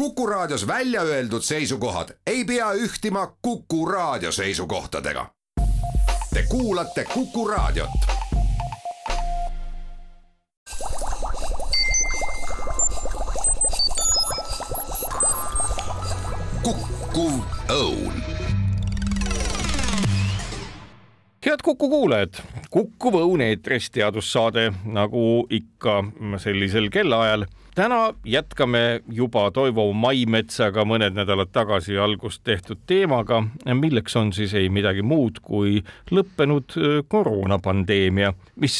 Kuku Raadios välja öeldud seisukohad ei pea ühtima Kuku Raadio seisukohtadega. Te kuulate Kuku Raadiot. kukkuv õun head Kuku kuulajad, Kuku Õun eetris teadussaade nagu ikka sellisel kellaajal. Täna jätkame juba Toivo Maimetsaga mõned nädalad tagasi algust tehtud teemaga, milleks on siis ei midagi muud kui lõppenud koroonapandeemia, mis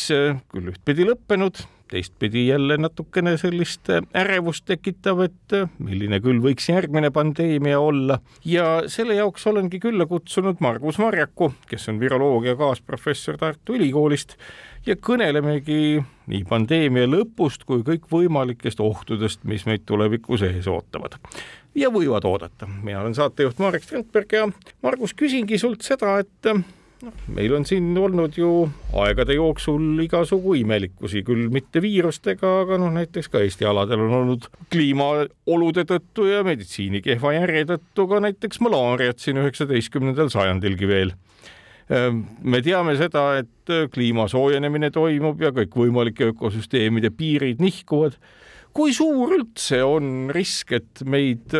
küll ühtpidi lõppenud, teistpidi jälle natukene sellist ärevust tekitav, et milline küll võiks järgmine pandeemia olla. Ja selle jaoks olengi külla kutsunud Margus Marjaku, kes on viroloogia kaasprofessor Tartu Ülikoolist ja kõnelemegi nii pandeemia lõpust kui kõikvõimalikest ohtudest, mis meid tulevikus ees ootavad ja võivad oodata. mina olen saatejuht Marek Strandberg ja Margus, küsingi sult seda, et noh, meil on siin olnud ju aegade jooksul igasugu imelikkusi, küll mitte viirustega, aga noh, näiteks ka Eesti aladel on olnud kliimaolude tõttu ja meditsiini kehva järje tõttu ka näiteks malaariat siin üheksateistkümnendal sajandilgi veel. Me teame seda, et kliima soojenemine toimub ja kõikvõimalike ökosüsteemide piirid nihkuvad. kui suur üldse on risk, et meid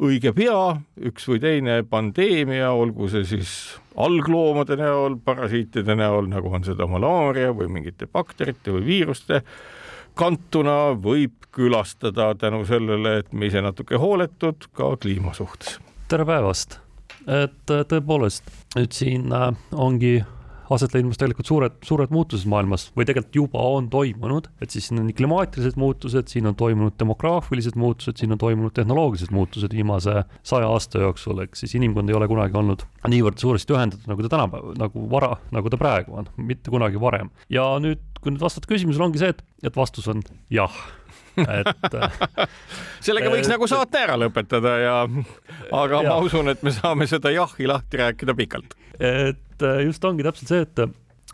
õige pea üks või teine pandeemia, olgu see siis algloomade näol, parasiitide näol, nagu on seda malaaria või mingite bakterite või viiruste kantuna võib külastada tänu sellele, et me ise natuke hooletud ka kliima suhtes. tere päevast, et tõepoolest nüüd siin äh, ongi aset leidmas tegelikult suured, suured muutused maailmas või tegelikult juba on toimunud, et siis siin on nii klimaatilised muutused, siin on toimunud demograafilised muutused, siin on toimunud tehnoloogilised muutused viimase saja aasta jooksul, ehk siis inimkond ei ole kunagi olnud niivõrd suuresti ühendatud, nagu ta tänapäeval, nagu vara, nagu ta praegu on, mitte kunagi varem. ja nüüd, kui nüüd vastata küsimusele, ongi see, et, et vastus on jah et sellega võiks nagu saate ära lõpetada ja, aga ja. ma usun, et me saame seda jahhi lahti rääkida pikalt. et just ongi täpselt see, et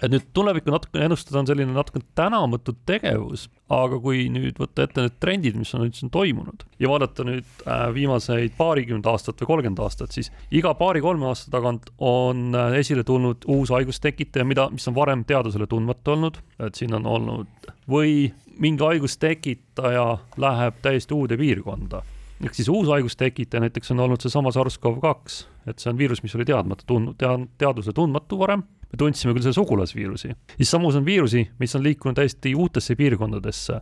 et nüüd tulevikku natukene ennustada on selline natukene tänamatu tegevus, aga kui nüüd võtta ette need trendid, mis on üldse toimunud ja vaadata nüüd äh, viimaseid paarikümmend aastat või kolmkümmend aastat, siis iga paari-kolme aasta tagant on äh, esile tulnud uus haigustekitaja, mida, mis on varem teadusele tundmatu olnud, et siin on olnud või mingi haigustekitaja läheb täiesti uude piirkonda ehk siis uus haigustekitaja näiteks on olnud seesama SARS-CoV-2, et see on viirus, mis oli teadmata tundnud, tea-, teadusele tundmatu varem me tundsime küll selle sugulasviirusi, siis samus on viirusi, mis on liikunud täiesti uutesse piirkondadesse.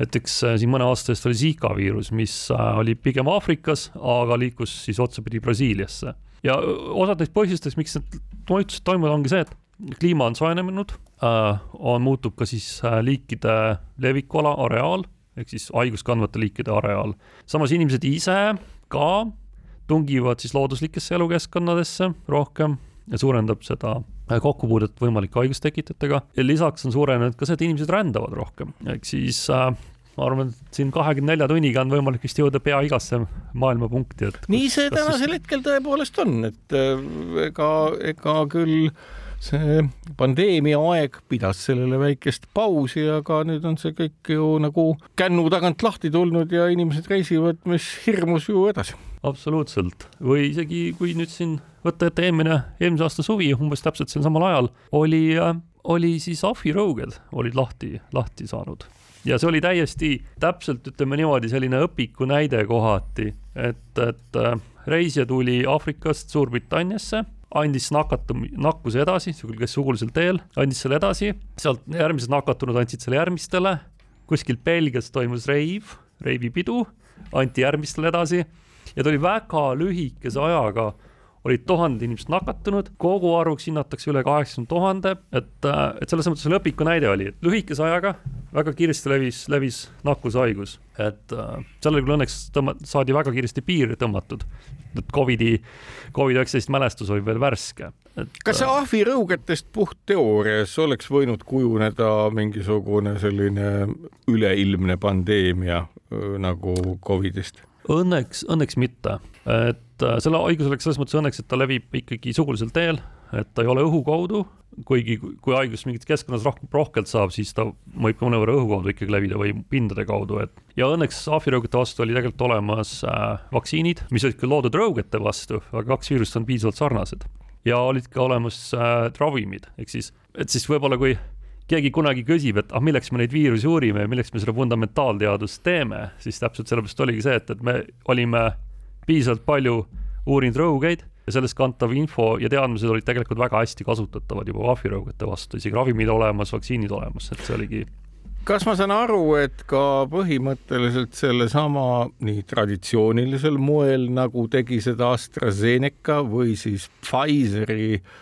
näiteks äh, siin mõne aasta eest oli Zika viirus, mis äh, oli pigem Aafrikas, aga liikus siis otsapidi Brasiiliasse. ja osad neist põhjustest, miks need muutused toimuvad, ongi see, et kliima on soojenenud äh,, on, muutub ka siis liikide levikuala, areaal, ehk siis haigust kandvate liikide areaal. samas inimesed ise ka tungivad siis looduslikesse elukeskkonnadesse rohkem ja suurendab seda kokkupuudet võimalike haigustekitajatega ja lisaks on suurenenud ka see, et inimesed rändavad rohkem, ehk siis äh, ma arvan, et siin kahekümne nelja tunniga on võimalik vist jõuda pea igasse maailmapunkti, et nii see tänasel siis... hetkel tõepoolest on, et äh, ega, ega küll see pandeemia aeg pidas sellele väikest pausi, aga nüüd on see kõik ju nagu kännu tagant lahti tulnud ja inimesed reisivad, mis hirmus ju edasi. absoluutselt või isegi kui nüüd siin võtta ette eelmine, eelmise aasta suvi umbes täpselt sel samal ajal oli, äh, oli siis ahvirõuged olid lahti, lahti saanud ja see oli täiesti täpselt, ütleme niimoodi, selline õpiku näide kohati, et, et äh, reisija tuli Aafrikast Suurbritanniasse, andis nakatum-, nakkuse edasi, kes sugulasel teel, andis selle edasi, sealt järgmised nakatunud andsid selle järgmistele, kuskil Belgias toimus reiv, reivipidu, anti järgmistele edasi ja ta oli väga lühikese ajaga olid tuhanded inimesed nakatunud, kogu arvuks hinnatakse üle kaheksakümne tuhande, et, äh, et selles mõttes lõpiku näide oli, et lühikese ajaga väga kiiresti levis, levis nakkushaigus, et äh, sellele küll õnneks tõmma-, saadi väga kiiresti piir tõmmatud. et Covidi, Covid-19 mälestus oli veel värske. kas see äh, ahvirõugetest puht teoorias oleks võinud kujuneda mingisugune selline üleilmne pandeemia nagu Covidist? Õnneks, õnneks mitte, et äh, selle haiguse oleks selles mõttes õnneks, et ta levib ikkagi sugulisel teel, et ta ei ole õhu kaudu, kuigi kui haigus mingit keskkonnas rohkem, rohkelt saab, siis ta võib ka mõnevõrra õhu kaudu ikkagi levida või pindade kaudu, et ja õnneks ahvirõugete vastu oli tegelikult olemas äh, vaktsiinid, mis olid küll loodud rõugete vastu, aga kaks viirust on piisavalt sarnased. ja olid ka olemas äh, ravimid, ehk siis, et siis võib-olla kui keegi kunagi küsib, et ah, milleks me neid viirusi uurime ja milleks me seda fundamentaalteadust teeme, siis täpselt sellepärast oligi see, et, et me olime piisavalt palju uurinud rõugeid ja sellest kantav info ja teadmised olid tegelikult väga hästi kasutatavad juba ahvirõugete vastu, isegi ravimid olemas, vaktsiinid olemas, et see oligi kas ma saan aru, et ka põhimõtteliselt sellesama nii traditsioonilisel moel, nagu tegi seda AstraZeneca või siis Pfizeri äh,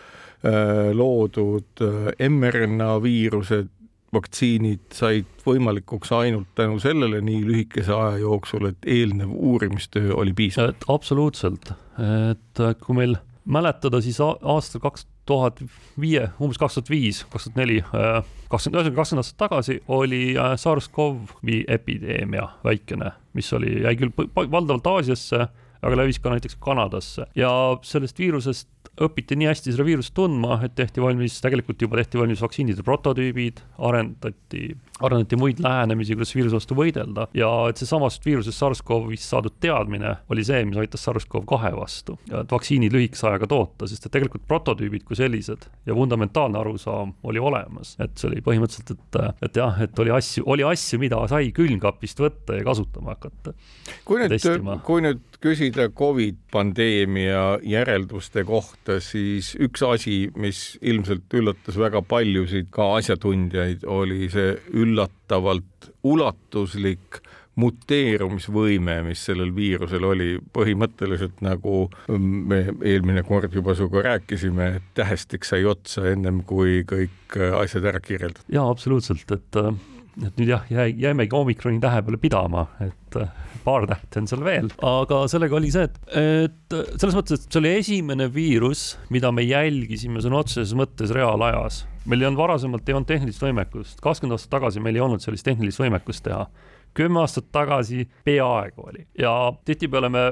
loodud äh, mRNA viirused, vaktsiinid said võimalikuks ainult tänu sellele nii lühikese aja jooksul, et eelnev uurimistöö oli piisav? absoluutselt, et kui meil mäletada, siis aastal kaks tuhat viie, umbes kaks tuhat viis, kaks tuhat neli, äh, kakskümmend, ühesõnaga kakskümmend aastat tagasi oli äh, SARS-CoV-i epideemia väikene, mis oli, jäi küll valdavalt Aasiasse, aga levis ka näiteks Kanadasse. Ja sellest viirusest õpiti nii hästi seda viirust tundma, et tehti valmis, tegelikult juba tehti valmis vaktsiinide prototüübid, arendati, arendati muid lähenemisi, kuidas viiruse vastu võidelda. Ja et seesamast viirusest SARS-CoV-ist saadud teadmine oli see, mis aitas SARS-CoV-2 vastu. Et vaktsiinid lühikese ajaga toota, sest et tegelikult prototüübid kui sellised ja fundamentaalne arusaam oli olemas, et see oli põhimõtteliselt, et, et jah, et oli asju, oli asju, mida sai külmkapist võtta ja kasutama hakata. kui nüüd, kui nüüd küsida Covid pandeemia järelduste kohta, siis üks asi, mis ilmselt üllatas väga paljusid, ka asjatundjaid, oli see üllatavalt ulatuslik muteerumisvõime, mis sellel viirusel oli, põhimõtteliselt nagu me eelmine kord juba sinuga rääkisime, et tähestik sai otsa ennem kui kõik asjad ära kirjeldatud. jaa, absoluutselt, et et nüüd jah, jäi, jäimegi omikroni tähe peale pidama, et äh, paar tähte on seal veel, aga sellega oli see, et, et selles mõttes, et see oli esimene viirus, mida me jälgisime sõna otseses mõttes reaalajas. meil ei olnud varasemalt, ei olnud tehnilist võimekust, kakskümmend aastat tagasi meil ei olnud sellist tehnilist võimekust teha. kümme aastat tagasi peaaegu oli ja tihtipeale me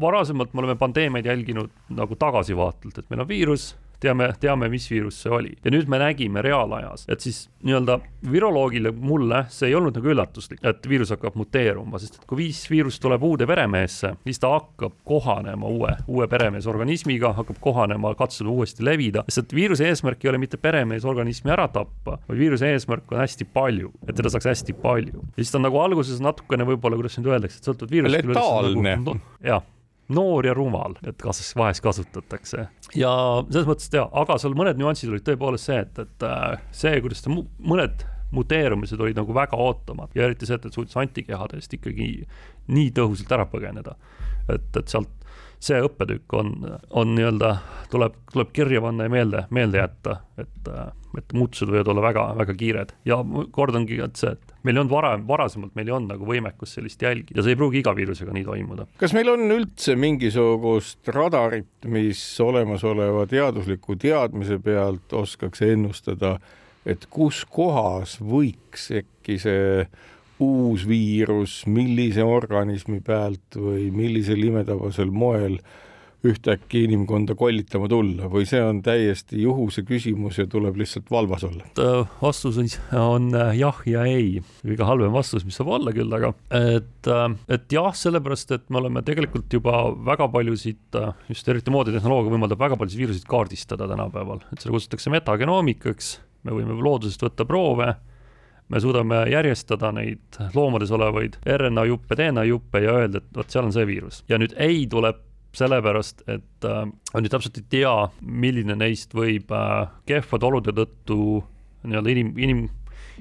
varasemalt me oleme pandeemiaid jälginud nagu tagasivaatelt, et meil on viirus teame, teame, mis viirus see oli. ja nüüd me nägime reaalajas, et siis nii-öelda viroloogile, mulle see ei olnud nagu üllatuslik, et viirus hakkab muteeruma, sest et kui viis viirust tuleb uude peremeesse, siis ta hakkab kohanema uue, uue peremees organismiga, hakkab kohanema, katsub uuesti levida, sest et viiruse eesmärk ei ole mitte peremees organismi ära tappa, vaid viiruse eesmärk on hästi palju, et teda saaks hästi palju. ja siis ta on nagu alguses natukene võib-olla, kuidas nüüd öeldakse, et sõltuvalt viirusest. letaalne nagu,. jah noor ja rumal, et kas vahest kasutatakse. ja selles mõttes jaa, aga seal mõned nüansid olid tõepoolest see, et, et äh, see, kuidas ta mõned muteerumised olid nagu väga ootamad ja eriti see, et, et suutis antikehadest ikkagi nii tõhusalt ära põgeneda. et, et sealt see õppetükk on, on nii-öelda, tuleb, tuleb kirja panna ja meelde, meelde jätta, et, et muutused võivad olla väga, väga kiired ja kordangi, et see, et meil ei olnud varem, varasemalt meil ei olnud nagu võimekust sellist jälgida, see ei pruugi iga viirusega nii toimuda. kas meil on üldse mingisugust radarit, mis olemasoleva teadusliku teadmise pealt oskaks ennustada, et kus kohas võiks äkki see uus viirus, millise organismi pealt või millisel imetabasel moel ühtäkki inimkonda kollitama tulla või see on täiesti juhuse küsimus ja tuleb lihtsalt valvas olla? vastus on, on äh, jah ja ei, kõige halvem vastus, mis saab olla küll, aga et, äh, et jah, sellepärast et me oleme tegelikult juba väga paljusid, äh, just eriti mooditehnoloogia võimaldab väga paljusid viiruseid kaardistada tänapäeval, et seda kutsutakse metagenoomikaks, me võime loodusest võtta proove me suudame järjestada neid loomades olevaid RNA juppe, DNA juppe ja öelda, et vot seal on see viirus. Ja nüüd ei tuleb sellepärast, et äh, ju täpselt ei tea, milline neist võib äh, kehvade olude tõttu nii-öelda inim, inim,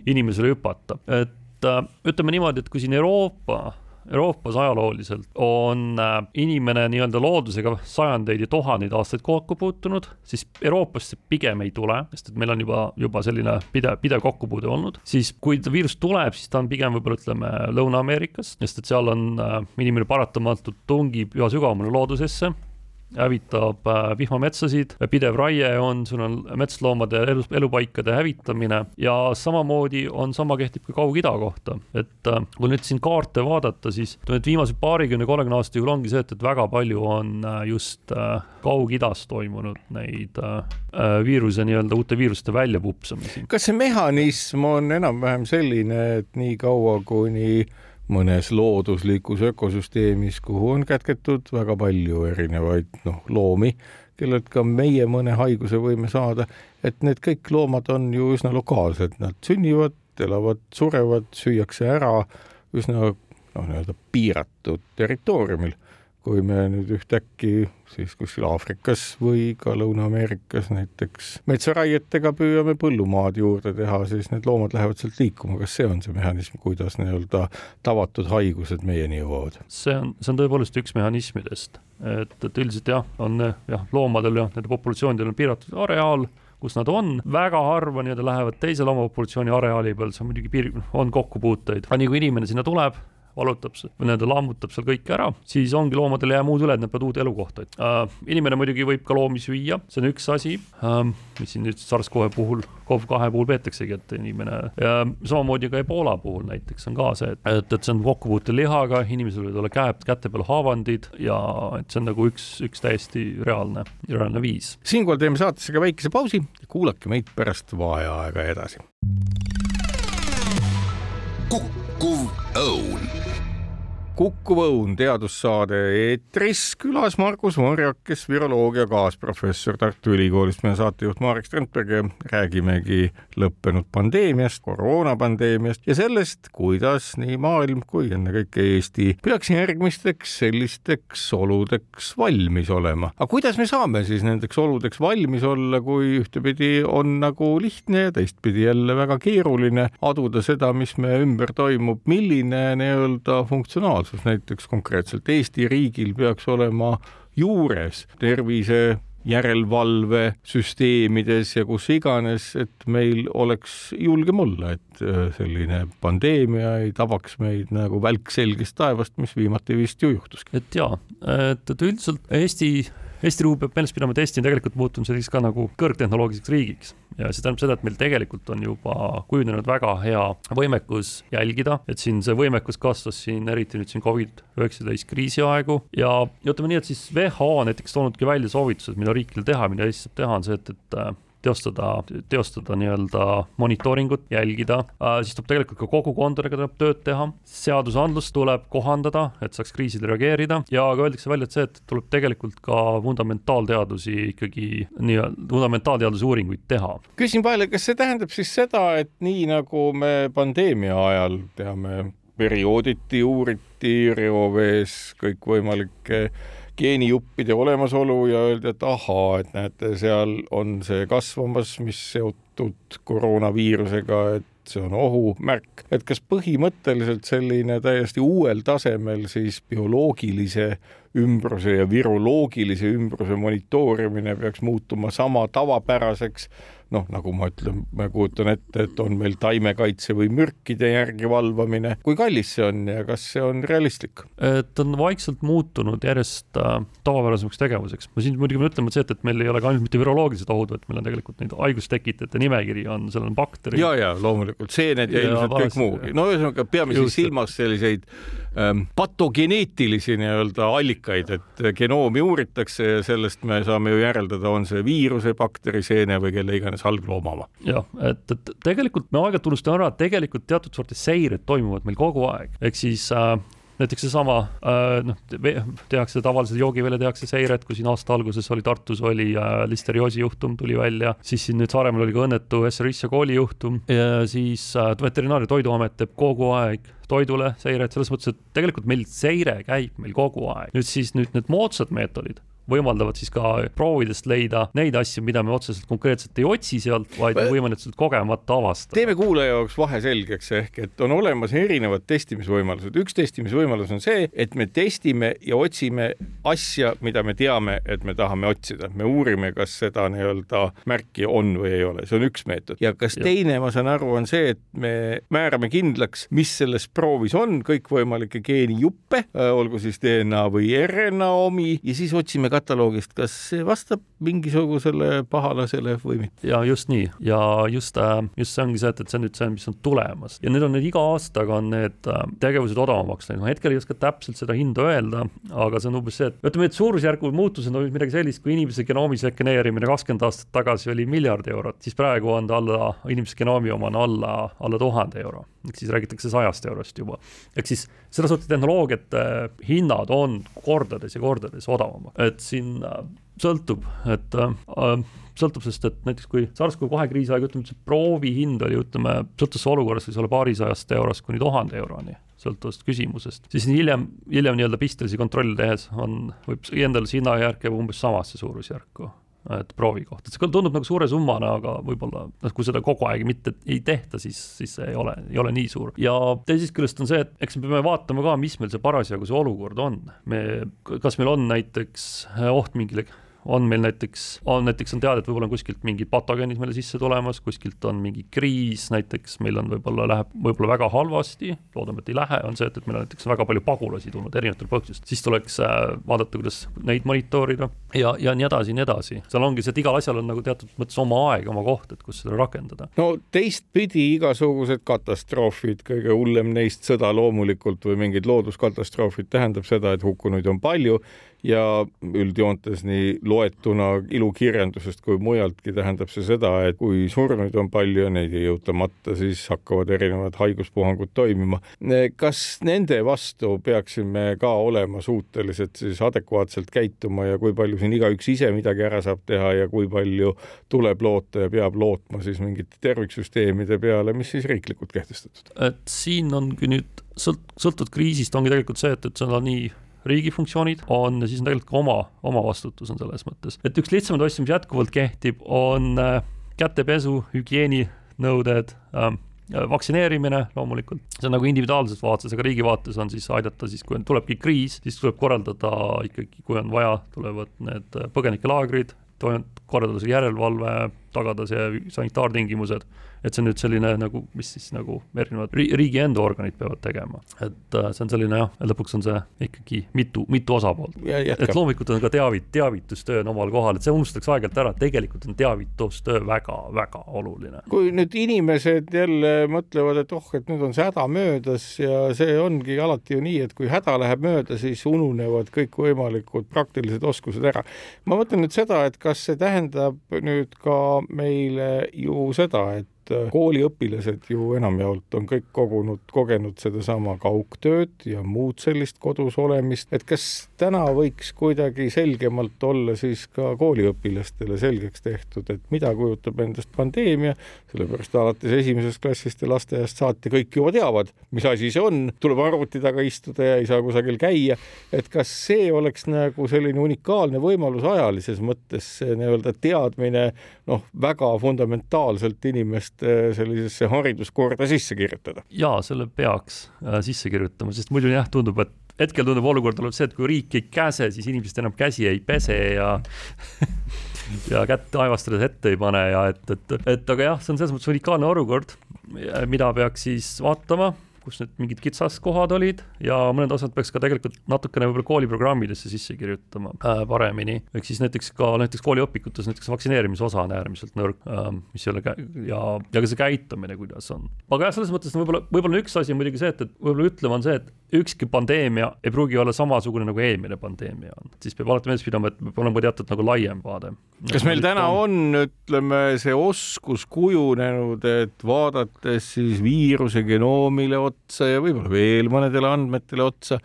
inimesele hüpata, et äh, ütleme niimoodi, et kui siin Euroopa Euroopas ajalooliselt on äh, inimene nii-öelda loodusega sajandeid ja tuhandeid aastaid kokku puutunud, siis Euroopasse pigem ei tule, sest et meil on juba, juba selline pidev, pidev kokkupuude olnud, siis kui viirus tuleb, siis ta on pigem võib-olla ütleme Lõuna-Ameerikas, sest et seal on äh, inimene paratamatult tungib üha sügavamale loodusesse hävitab äh, vihmametsasid, pidev raie on, sul on metsloomade elu, elupaikade hävitamine ja samamoodi on, sama kehtib ka Kaug-Ida kohta, et äh, kui nüüd siin kaarte vaadata, siis nüüd viimase paarikümne, kolmekümne aasta jooksul ongi see, et, et väga palju on just Kaug-Idas toimunud neid viiruse nii-öelda uute viiruste väljapupsamisi. kas see mehhanism on enam-vähem selline, et nii kaua, kuni mõnes looduslikus ökosüsteemis, kuhu on kätketud väga palju erinevaid noh, loomi, kellelt ka meie mõne haiguse võime saada, et need kõik loomad on ju üsna lokaalsed, nad sünnivad, elavad, surevad, süüakse ära üsna noh, nii-öelda piiratud territooriumil kui me nüüd ühtäkki siis kuskil Aafrikas või ka Lõuna-Ameerikas näiteks metsaraietega püüame põllumaad juurde teha, siis need loomad lähevad sealt liikuma, kas see on see mehhanism, kuidas nii-öelda tavatud haigused meieni jõuavad? see on, see on tõepoolest üks mehhanismidest, et, et üldiselt jah, on jah, loomadel ja nende populatsioonidel on piiratud areaal, kus nad on, väga harva nii-öelda lähevad teise loomapopulatsiooni areaali peal, see on muidugi piir, on kokkupuuteid, aga nii kui inimene sinna tuleb, valutab või nii-öelda lammutab seal kõik ära, siis ongi loomadel ei jää muud üle, et nad peavad uude elukohta äh,. inimene muidugi võib ka loomi süüa, see on üks asi äh,, mis siin nüüd SARS-CoV puhul, CoV-2 puhul peetaksegi, et inimene ja samamoodi ka Ebola puhul näiteks on ka see, et, et, et see on kokkupuutel lihaga, inimesel võivad olla käed, käte peal haavandid ja et see on nagu üks, üks täiesti reaalne, reaalne viis. siinkohal teeme saatesse ka väikese pausi, kuulake meid pärast vaheaega edasi. õun Kuku Õun teadussaade eetris, külas Margus Morjak, kes viroloogia kaasprofessor Tartu Ülikoolist, meie saatejuht Marek Strandberg ja räägimegi lõppenud pandeemiast, koroonapandeemiast ja sellest, kuidas nii maailm kui ennekõike Eesti peaks järgmisteks sellisteks oludeks valmis olema. aga kuidas me saame siis nendeks oludeks valmis olla, kui ühtepidi on nagu lihtne ja teistpidi jälle väga keeruline aduda seda, mis meie ümber toimub, milline nii-öelda funktsionaalsus reaalsus näiteks konkreetselt Eesti riigil peaks olema juures tervise järelevalvesüsteemides ja kus iganes, et meil oleks julgem olla, et äh, selline pandeemia ei tabaks meid nagu välk selgest taevast, mis viimati vist ju juhtuski. et jaa, et, et üldiselt Eesti Eesti riik peab meeles pidama, et Eesti on tegelikult muutunud selliseks ka nagu kõrgtehnoloogiliseks riigiks. Ja see tähendab seda, et meil tegelikult on juba kujunenud väga hea võimekus jälgida, et siin see võimekus kasvas siin eriti nüüd siin Covid-19 kriisi aegu. Ja ütleme nii, et siis WHO on näiteks toonudki välja soovitused, mida riikidel teha, mida Eesti saab teha, on see, et, et teostada, teostada nii-öelda monitooringut, jälgida. Äh,, siis tuleb tegelikult ka kogukondadega tuleb tööd teha, seadusandlust tuleb kohandada, et saaks kriisidele reageerida. Ja ka öeldakse välja, et see, et tuleb tegelikult ka fundamentaalteadusi ikkagi nii-öelda, fundamentaalteaduse uuringuid teha. küsin vahele, kas see tähendab siis seda, et nii nagu me pandeemia ajal teame, periooditi uuriti reovees kõikvõimalikke geenijuppide olemasolu ja öeldi, et ahaa, et näete, seal on see kasvamas, mis seotud koroonaviirusega, et see on ohumärk, et kas põhimõtteliselt selline täiesti uuel tasemel siis bioloogilise ümbruse ja viroloogilise ümbruse monitoorimine peaks muutuma sama tavapäraseks noh, nagu ma ütlen, ma kujutan ette, et on meil taimekaitse või mürkide järgi valvamine. kui kallis see on ja kas see on realistlik? et on vaikselt muutunud järjest äh, tavapärasemaks tegevuseks. ma siin muidugi pean ütlema, et see, et, et meil ei ole ka ainult mitte viroloogilised ohud, vaid meil on tegelikult neid haigustekitajate nimekiri on, seal on bakterid. ja, ja loomulikult seened ja, ja ilmselt kõik muugi. no ühesõnaga, peame siis silmas selliseid patogeneetilisi nii-öelda allikaid, et genoomi uuritakse ja sellest me saame ju järeldada, on see viiruse, bakteri, seene või kelle iganes peaks alglooma oma. jah, et, et tegelikult me aeg-ajalt unustame ära, et tegelikult teatud sorti seired toimuvad meil kogu aeg, ehk siis äh, näiteks seesama äh, noh, tehakse tavaliselt joogiveele tehakse seiret, kui siin aasta alguses oli Tartus oli äh, listerioosi juhtum tuli välja, siis siin nüüd Saaremaal oli ka õnnetu SRIS ja kooli juhtum ja siis äh, Veterinaar- ja Toiduamet teeb kogu aeg toidule seiret, selles mõttes, et tegelikult meil seire käib meil kogu aeg. nüüd siis nüüd need moodsad meetodid võimaldavad siis ka proovidest leida neid asju, mida me otseselt konkreetselt ei otsi sealt, vaid need sealt kogemata avastada. teeme kuulaja jaoks vahe selgeks, ehk et on olemas erinevad testimisvõimalused. üks testimisvõimalus on see, et me testime ja otsime asja, mida me teame, et me tahame otsida, me uurime, kas seda nii-öelda märki on või ei ole, see on üks meetod. ja kas ja. teine, ma saan aru, on see, et me määrame kindlaks, mis selles proovis on, kõikvõimalikke geenijuppe, äh, olgu siis DNA või RNA omi ja siis otsime kataloogist, kas see vastab mingisugusele pahalasele või mitte. ja just nii ja just, äh, just see ongi see, et, et see on nüüd see, mis on tulemas ja need on nüüd iga aastaga on need äh, tegevused odavamaks läinud, ma hetkel ei oska täpselt seda hinda öelda, aga see on umbes see, et ütleme, et suurusjärgu muutused on midagi sellist, kui inimese genoomi sekveneerimine kakskümmend aastat tagasi oli miljard eurot, siis praegu on ta alla, inimese genoomi oma on alla, alla tuhande euro. ehk siis räägitakse sajast eurost juba. ehk siis seda sorti tehnoloogiate hinnad on kordades ja kordades odavamad, et siin äh, sõltub, et äh, sõltub, sest et näiteks kui SARS-CoV-2 kriisi aeg, ütleme, see proovi hind oli, ütleme, sõltus olukorrast võis olla paarisajast eurost kuni tuhande euroni, sõltuvast küsimusest. siis hiljem, hiljem nii-öelda pistelisi kontrolle tehes on, võib endale see hinnajärk jääb umbes samasse suurusjärku et proovi kohta, et see küll tundub nagu suure summana, aga võib-olla noh, kui seda kogu aeg mitte ei tehta, siis, siis see ei ole, ei ole nii suur. ja teisest küljest on see, et eks me peame vaatama ka, mis meil see parasjagu see olukord on. me, kas meil on näiteks oht mingile on meil näiteks, on näiteks on teada, et võib-olla on kuskilt mingid patogeenid meile sisse tulemas, kuskilt on mingi kriis, näiteks meil on võib-olla läheb võib-olla väga halvasti, loodame, et ei lähe, on see, et, et meil on näiteks väga palju pagulasi tulnud erinevatel põhjustel, siis tuleks äh, vaadata, kuidas neid monitoorida ja, ja nii edasi, nii edasi. seal ongi see, et igal asjal on nagu teatud mõttes oma aeg, oma koht, et kus seda rakendada. no teistpidi igasugused katastroofid, kõige hullem neist sõda loomulikult või mingid looduskatastroofid tähendab seda, et hukkunuid on palju ja üldjoontes nii loetuna ilukirjandusest kui mujaltki tähendab see seda, et kui surnuid on palju ja neid ei jõuta matta, siis hakkavad erinevad haiguspuhangud toimima. kas nende vastu peaksime ka olema suutelised siis adekvaatselt käituma ja kui palju siin igaüks ise midagi ära saab teha ja kui palju tuleb loota ja peab lootma siis mingite terviksüsteemide peale, mis siis riiklikult kehtestatud? et siin ongi nüüd sõlt-, sõltuvalt kriisist ongi tegelikult see, et, et seda nii riigi funktsioonid on, siis on tegelikult ka oma, oma vastutus on selles mõttes. et üks lihtsamaid asju, mis jätkuvalt kehtib, on äh, kätepesu, hügieeninõuded ähm,, vaktsineerimine loomulikult, see on nagu individuaalses vaates, aga riigi vaates on siis aidata siis, kui on, tulebki kriis, siis tuleb korraldada ikkagi, kui on vaja, tulevad need põgenikelaagrid, korraldada see järelevalve, tagada see sanitaartingimused et see on nüüd selline nagu, mis siis nagu erinevad riigi enda organid peavad tegema. et äh, see on selline jah, lõpuks on see ikkagi mitu, mitu osapoolt. et loomulikult on ka teavit-, teavitustöö on omal kohal, et see unustatakse aeg-ajalt ära, et tegelikult on teavitustöö väga-väga oluline. kui nüüd inimesed jälle mõtlevad, et oh, et nüüd on see häda möödas ja see ongi alati ju nii, et kui häda läheb mööda, siis ununevad kõikvõimalikud praktilised oskused ära. ma mõtlen nüüd seda, et kas see tähendab nüüd ka meile ju seda, et et äh, kooliõpilased ju enamjaolt on kõik kogunud, kogenud sedasama kaugtööd ja muud sellist kodus olemist, et kas täna võiks kuidagi selgemalt olla siis ka kooliõpilastele selgeks tehtud, et mida kujutab endast pandeemia, sellepärast alates esimesest klassist ja lasteaiast saati kõik juba teavad, mis asi see on, tuleb arvuti taga istuda ja ei saa kusagil käia, et kas see oleks nagu selline unikaalne võimalus ajalises mõttes, nii-öelda teadmine noh, väga fundamentaalselt inimest sellisesse hariduskorda sisse kirjutada? jaa, selle peaks äh, sisse kirjutama, sest muidu jah, tundub, et hetkel tundub olukord olevat see, et kui riik ei käse, siis inimesed enam käsi ei pese ja ja kätt aevastades ette ei pane ja et, et, et aga jah, see on selles mõttes unikaalne olukord, mida peaks siis vaatama kus need mingid kitsaskohad olid ja mõned asjad peaks ka tegelikult natukene võib-olla kooliprogrammidesse sisse kirjutama äh, paremini. ehk siis näiteks ka näiteks kooliõpikutes näiteks vaktsineerimise osa on äärmiselt nõrk äh,, mis ei ole ja, ja ka see käitumine, kuidas on. aga jah, selles mõttes võib-olla, võib-olla üks asi on muidugi see, et, et võib-olla ütlema on see, et ükski pandeemia ei pruugi olla samasugune nagu eelmine pandeemia on, siis peab alati meeles pidama, et peab olema teatud nagu laiem vaade. kas meil täna on, ütleme, see oskus kujunenud, et vaadates siis viiruse genoomile otsa ja võib-olla veel mõnedele andmetele otsa,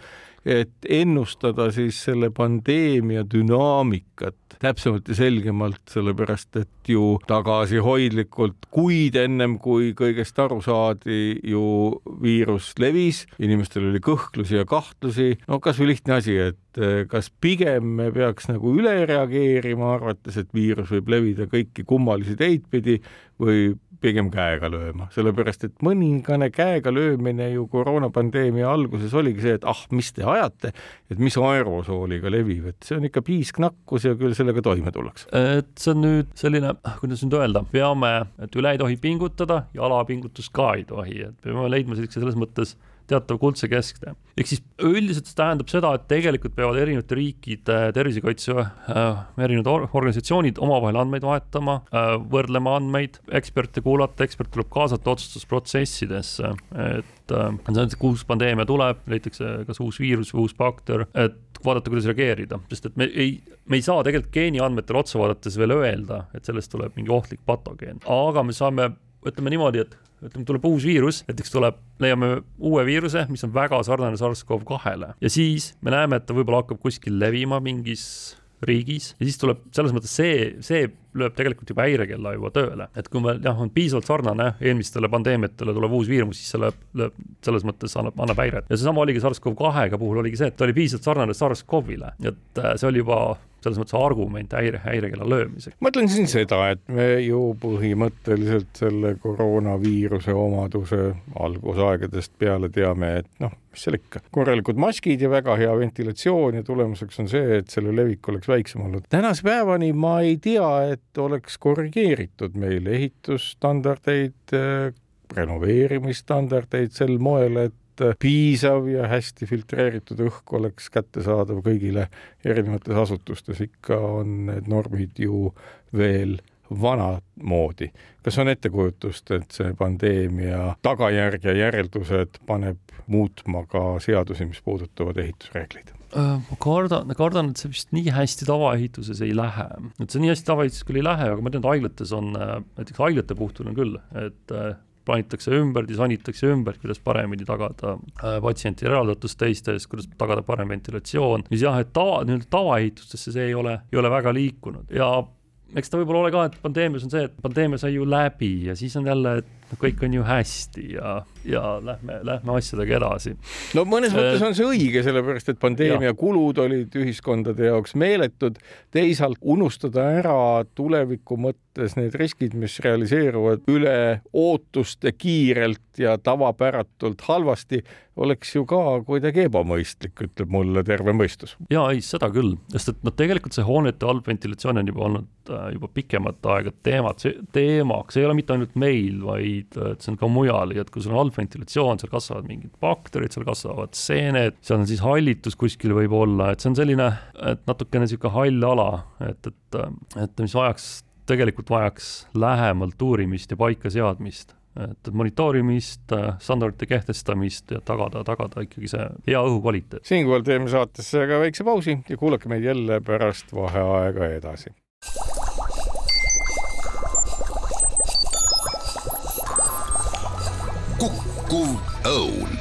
et ennustada siis selle pandeemia dünaamikat täpsemalt ja selgemalt, sellepärast et ju tagasihoidlikult kuid ennem kui kõigest aru saadi, ju viirus levis, inimestel oli kõhklusi ja kahtlusi, no kasvõi lihtne asi, et eh, kas pigem me peaks nagu üle reageerima, arvates, et viirus võib levida kõiki kummalisi teid pidi või pigem käega lööma, sellepärast et mõningane käega löömine ju koroonapandeemia alguses oligi see, et ah, mis te ajate, et mis aerosooliga levib, et see on ikka piisknakkus ja küll sellega toime tullakse. et see on nüüd selline, kuidas nüüd öelda, peame, et üle ei tohi pingutada ja alapingutust ka ei tohi, et peame leidma sellise selles mõttes teatav kuldse kesktee. ehk siis üldiselt see tähendab seda, et tegelikult peavad erinevate riikide tervisekaitse äh, erinevad organisatsioonid omavahel andmeid vahetama äh,, võrdlema andmeid, eksperte kuulata, ekspert tuleb kaasata otsustusprotsessidesse, et äh, see on see, kui uus pandeemia tuleb, leitakse kas uus viirus või uus bakter, et vaadata, kuidas reageerida, sest et me ei, me ei saa tegelikult geeniandmetele otsa vaadates veel öelda, et sellest tuleb mingi ohtlik patogeen, aga me saame ütleme niimoodi, et ütleme, tuleb uus viirus, näiteks tuleb, leiame uue viiruse, mis on väga sarnane SARS-CoV-kahele. Ja siis me näeme, et ta võib-olla hakkab kuskil levima mingis riigis ja siis tuleb selles mõttes see, see lööb tegelikult juba häirekella juba tööle, et kui meil jah, on piisavalt sarnane eelmistele pandeemiatele tuleb uus viirus, siis see lööb, lööb selles mõttes annab, annab häiret. Ja seesama oligi SARS-CoV-kahega puhul oligi see, et ta oli piisavalt sarnane SARS-CoV-ile, et äh, see oli juba selles mõttes argument häire, häirekella löömiseks. ma ütlen siin seda, et me ju põhimõtteliselt selle koroonaviiruse omaduse algusaegadest peale teame, et noh, mis seal ikka, korralikud maskid ja väga hea ventilatsioon ja tulemuseks on see, et selle levik oleks väiksem olnud. tänase päevani ma ei tea, et oleks korrigeeritud meil ehitusstandardeid, renoveerimisstandardeid sel moel, et piisav ja hästi filtreeritud õhk oleks kättesaadav kõigile erinevates asutustes, ikka on need normid ju veel vanamoodi. kas on ettekujutust, et see pandeemia tagajärg ja järeldused paneb muutma ka seadusi, mis puudutavad ehitusreegleid? Äh, ma kardan, kardan, et see vist nii hästi tavaehituses ei lähe, et see nii hästi tavaehituses küll ei lähe, aga ma tean, et haiglates on, äh, näiteks haiglate puhtul on küll, et äh, plaanitakse ümber, disainitakse ümber, kuidas paremini tagada äh, patsientide eraldatust teistest, kuidas tagada parem ventilatsioon, siis jah, et tava, nii-öelda tavaehitustesse see ei ole, ei ole väga liikunud. Ja eks ta võib-olla ole ka, et pandeemias on see, et pandeemia sai ju läbi ja siis on jälle, et noh, kõik on ju hästi ja, ja lähme, lähme asjadega edasi. no mõnes mõttes on see õige, sellepärast et pandeemia ja. kulud olid ühiskondade jaoks meeletud, teisalt unustada ära tuleviku mõttes need riskid, mis realiseeruvad üle ootuste kiirelt ja tavapäratult halvasti, oleks ju ka kuidagi ebamõistlik, ütleb mulle terve mõistus. ja ei, seda küll, sest et noh, tegelikult see hoonete halb ventilatsioon on juba olnud äh, juba pikemat aega teemat, teemaks, ei ole mitte ainult meil, vaid vaid et see on ka mujal ja et kui sul on halb ventilatsioon, seal kasvavad mingid bakterid, seal kasvavad seened, seal on siis hallitus kuskil võib olla, et see on selline, et natukene niisugune hall ala, et, et, et mis vajaks, tegelikult vajaks lähemalt uurimist ja paikaseadmist et monitoorimist, standardite kehtestamist ja tagada, tagada ikkagi see hea õhukvaliteet. siinkohal teeme saatesse ka väikse pausi ja kuulake meid jälle pärast vaheaega edasi. Kukkuv õun.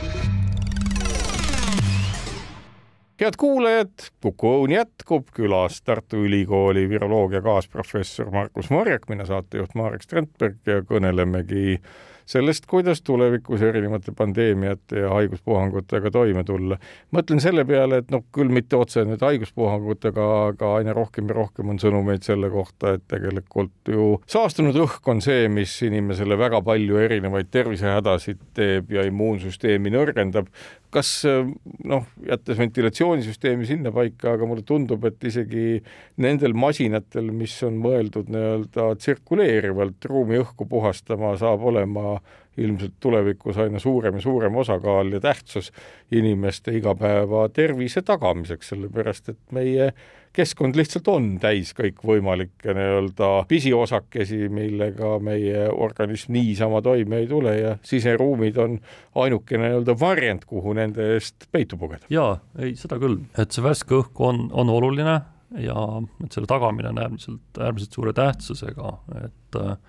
head kuulajad, Kuku Õun jätkub, külas Tartu Ülikooli viroloogia kaasprofessor Markus Morjak, mina saatejuht Marek Strandberg ja kõnelemegi sellest, kuidas tulevikus erinevate pandeemiate ja haiguspuhangutega toime tulla. mõtlen selle peale, et noh, küll mitte otse nüüd haiguspuhangutega, aga aina rohkem ja rohkem on sõnumeid selle kohta, et tegelikult ju saastunud õhk on see, mis inimesele väga palju erinevaid tervisehädasid teeb ja immuunsüsteemi nõrgendab kas noh, jättes ventilatsioonisüsteemi sinnapaika, aga mulle tundub, et isegi nendel masinatel, mis on mõeldud nii-öelda tsirkuleerivalt ruumi õhku puhastama, saab olema ilmselt tulevikus aina suurem ja suurem osakaal ja tähtsus inimeste igapäeva tervise tagamiseks, sellepärast et meie keskkond lihtsalt on täis kõikvõimalikke nii-öelda pisiosakesi, millega meie organism niisama toime ei tule ja siseruumid on ainukene nii-öelda varjend, kuhu nende eest peitu pugeda. jaa, ei seda küll, et see värske õhk on, on oluline ja et selle tagamine on äärmiselt, äärmiselt suure tähtsusega, et,